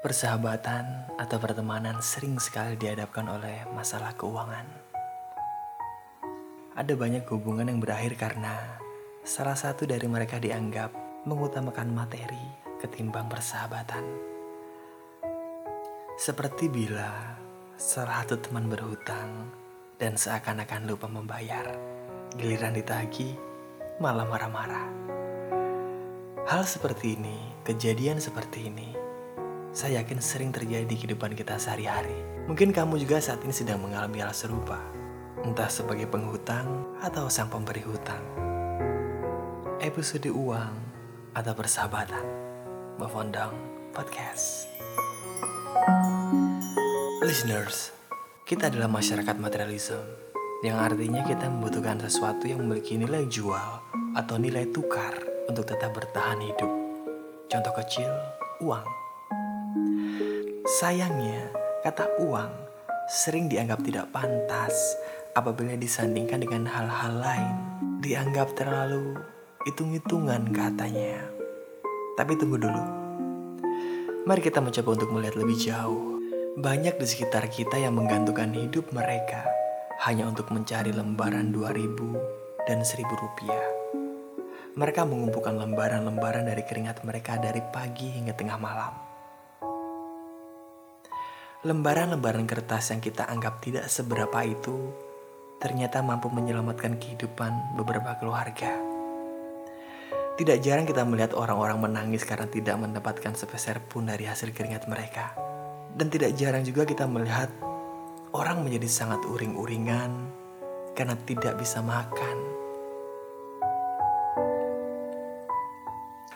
Persahabatan atau pertemanan sering sekali dihadapkan oleh masalah keuangan. Ada banyak hubungan yang berakhir karena salah satu dari mereka dianggap mengutamakan materi ketimbang persahabatan. Seperti bila salah satu teman berhutang dan seakan-akan lupa membayar, giliran ditagi malah marah-marah. Hal seperti ini, kejadian seperti ini, saya yakin sering terjadi di kehidupan kita sehari-hari. Mungkin kamu juga saat ini sedang mengalami hal serupa, entah sebagai penghutang atau sang pemberi hutang. Episode uang atau persahabatan, Move on down podcast. Listeners, kita adalah masyarakat materialism, yang artinya kita membutuhkan sesuatu yang memiliki nilai jual atau nilai tukar untuk tetap bertahan hidup. Contoh kecil, uang. Sayangnya, kata uang sering dianggap tidak pantas apabila disandingkan dengan hal-hal lain. Dianggap terlalu hitung-hitungan katanya. Tapi tunggu dulu. Mari kita mencoba untuk melihat lebih jauh. Banyak di sekitar kita yang menggantungkan hidup mereka hanya untuk mencari lembaran 2000 dan 1000 rupiah. Mereka mengumpulkan lembaran-lembaran dari keringat mereka dari pagi hingga tengah malam Lembaran-lembaran kertas yang kita anggap tidak seberapa itu ternyata mampu menyelamatkan kehidupan beberapa keluarga. Tidak jarang kita melihat orang-orang menangis karena tidak mendapatkan sepeser pun dari hasil keringat mereka. Dan tidak jarang juga kita melihat orang menjadi sangat uring-uringan karena tidak bisa makan.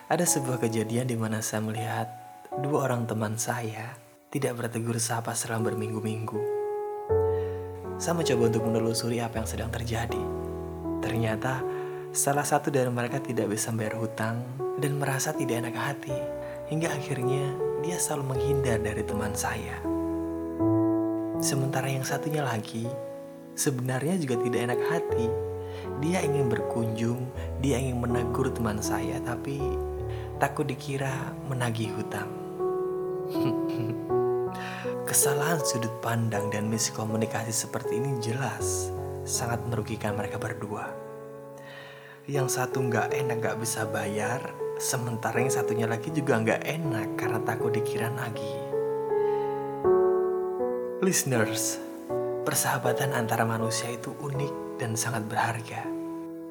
Ada sebuah kejadian di mana saya melihat dua orang teman saya tidak bertegur sapa selama berminggu-minggu. Saya mencoba untuk menelusuri apa yang sedang terjadi. Ternyata salah satu dari mereka tidak bisa bayar hutang dan merasa tidak enak hati. Hingga akhirnya dia selalu menghindar dari teman saya. Sementara yang satunya lagi sebenarnya juga tidak enak hati. Dia ingin berkunjung, dia ingin menegur teman saya tapi takut dikira menagih hutang. Kesalahan sudut pandang dan miskomunikasi seperti ini jelas sangat merugikan mereka berdua. Yang satu nggak enak nggak bisa bayar, sementara yang satunya lagi juga nggak enak karena takut dikira nagih. Listeners, persahabatan antara manusia itu unik dan sangat berharga.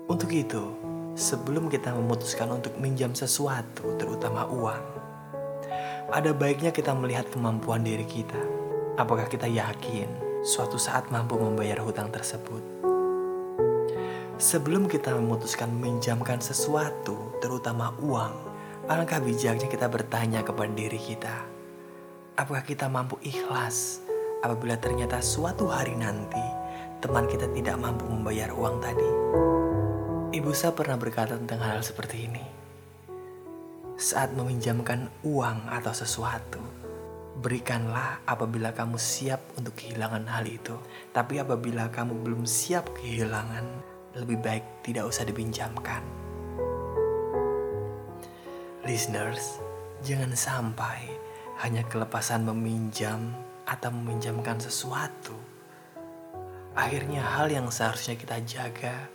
Untuk itu, sebelum kita memutuskan untuk minjam sesuatu, terutama uang, ada baiknya kita melihat kemampuan diri kita. Apakah kita yakin suatu saat mampu membayar hutang tersebut? Sebelum kita memutuskan meminjamkan sesuatu, terutama uang, alangkah bijaknya kita bertanya kepada diri kita, apakah kita mampu ikhlas apabila ternyata suatu hari nanti teman kita tidak mampu membayar uang tadi? Ibu saya pernah berkata tentang hal seperti ini saat meminjamkan uang atau sesuatu. Berikanlah apabila kamu siap untuk kehilangan hal itu. Tapi apabila kamu belum siap kehilangan, lebih baik tidak usah dipinjamkan. Listeners, jangan sampai hanya kelepasan meminjam atau meminjamkan sesuatu. Akhirnya hal yang seharusnya kita jaga,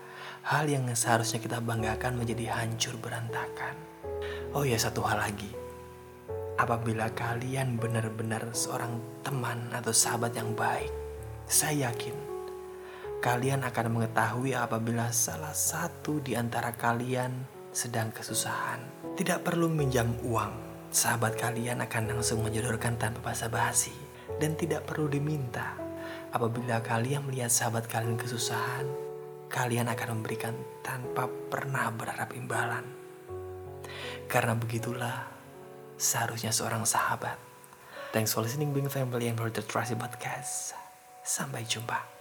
hal yang seharusnya kita banggakan menjadi hancur berantakan. Oh ya satu hal lagi. Apabila kalian benar-benar seorang teman atau sahabat yang baik, saya yakin kalian akan mengetahui apabila salah satu di antara kalian sedang kesusahan. Tidak perlu minjam uang, sahabat kalian akan langsung menyodorkan tanpa basa-basi dan tidak perlu diminta. Apabila kalian melihat sahabat kalian kesusahan, kalian akan memberikan tanpa pernah berharap imbalan. Karena begitulah seharusnya seorang sahabat. Thanks for listening Bing Family and for the Trusty Podcast. Sampai jumpa.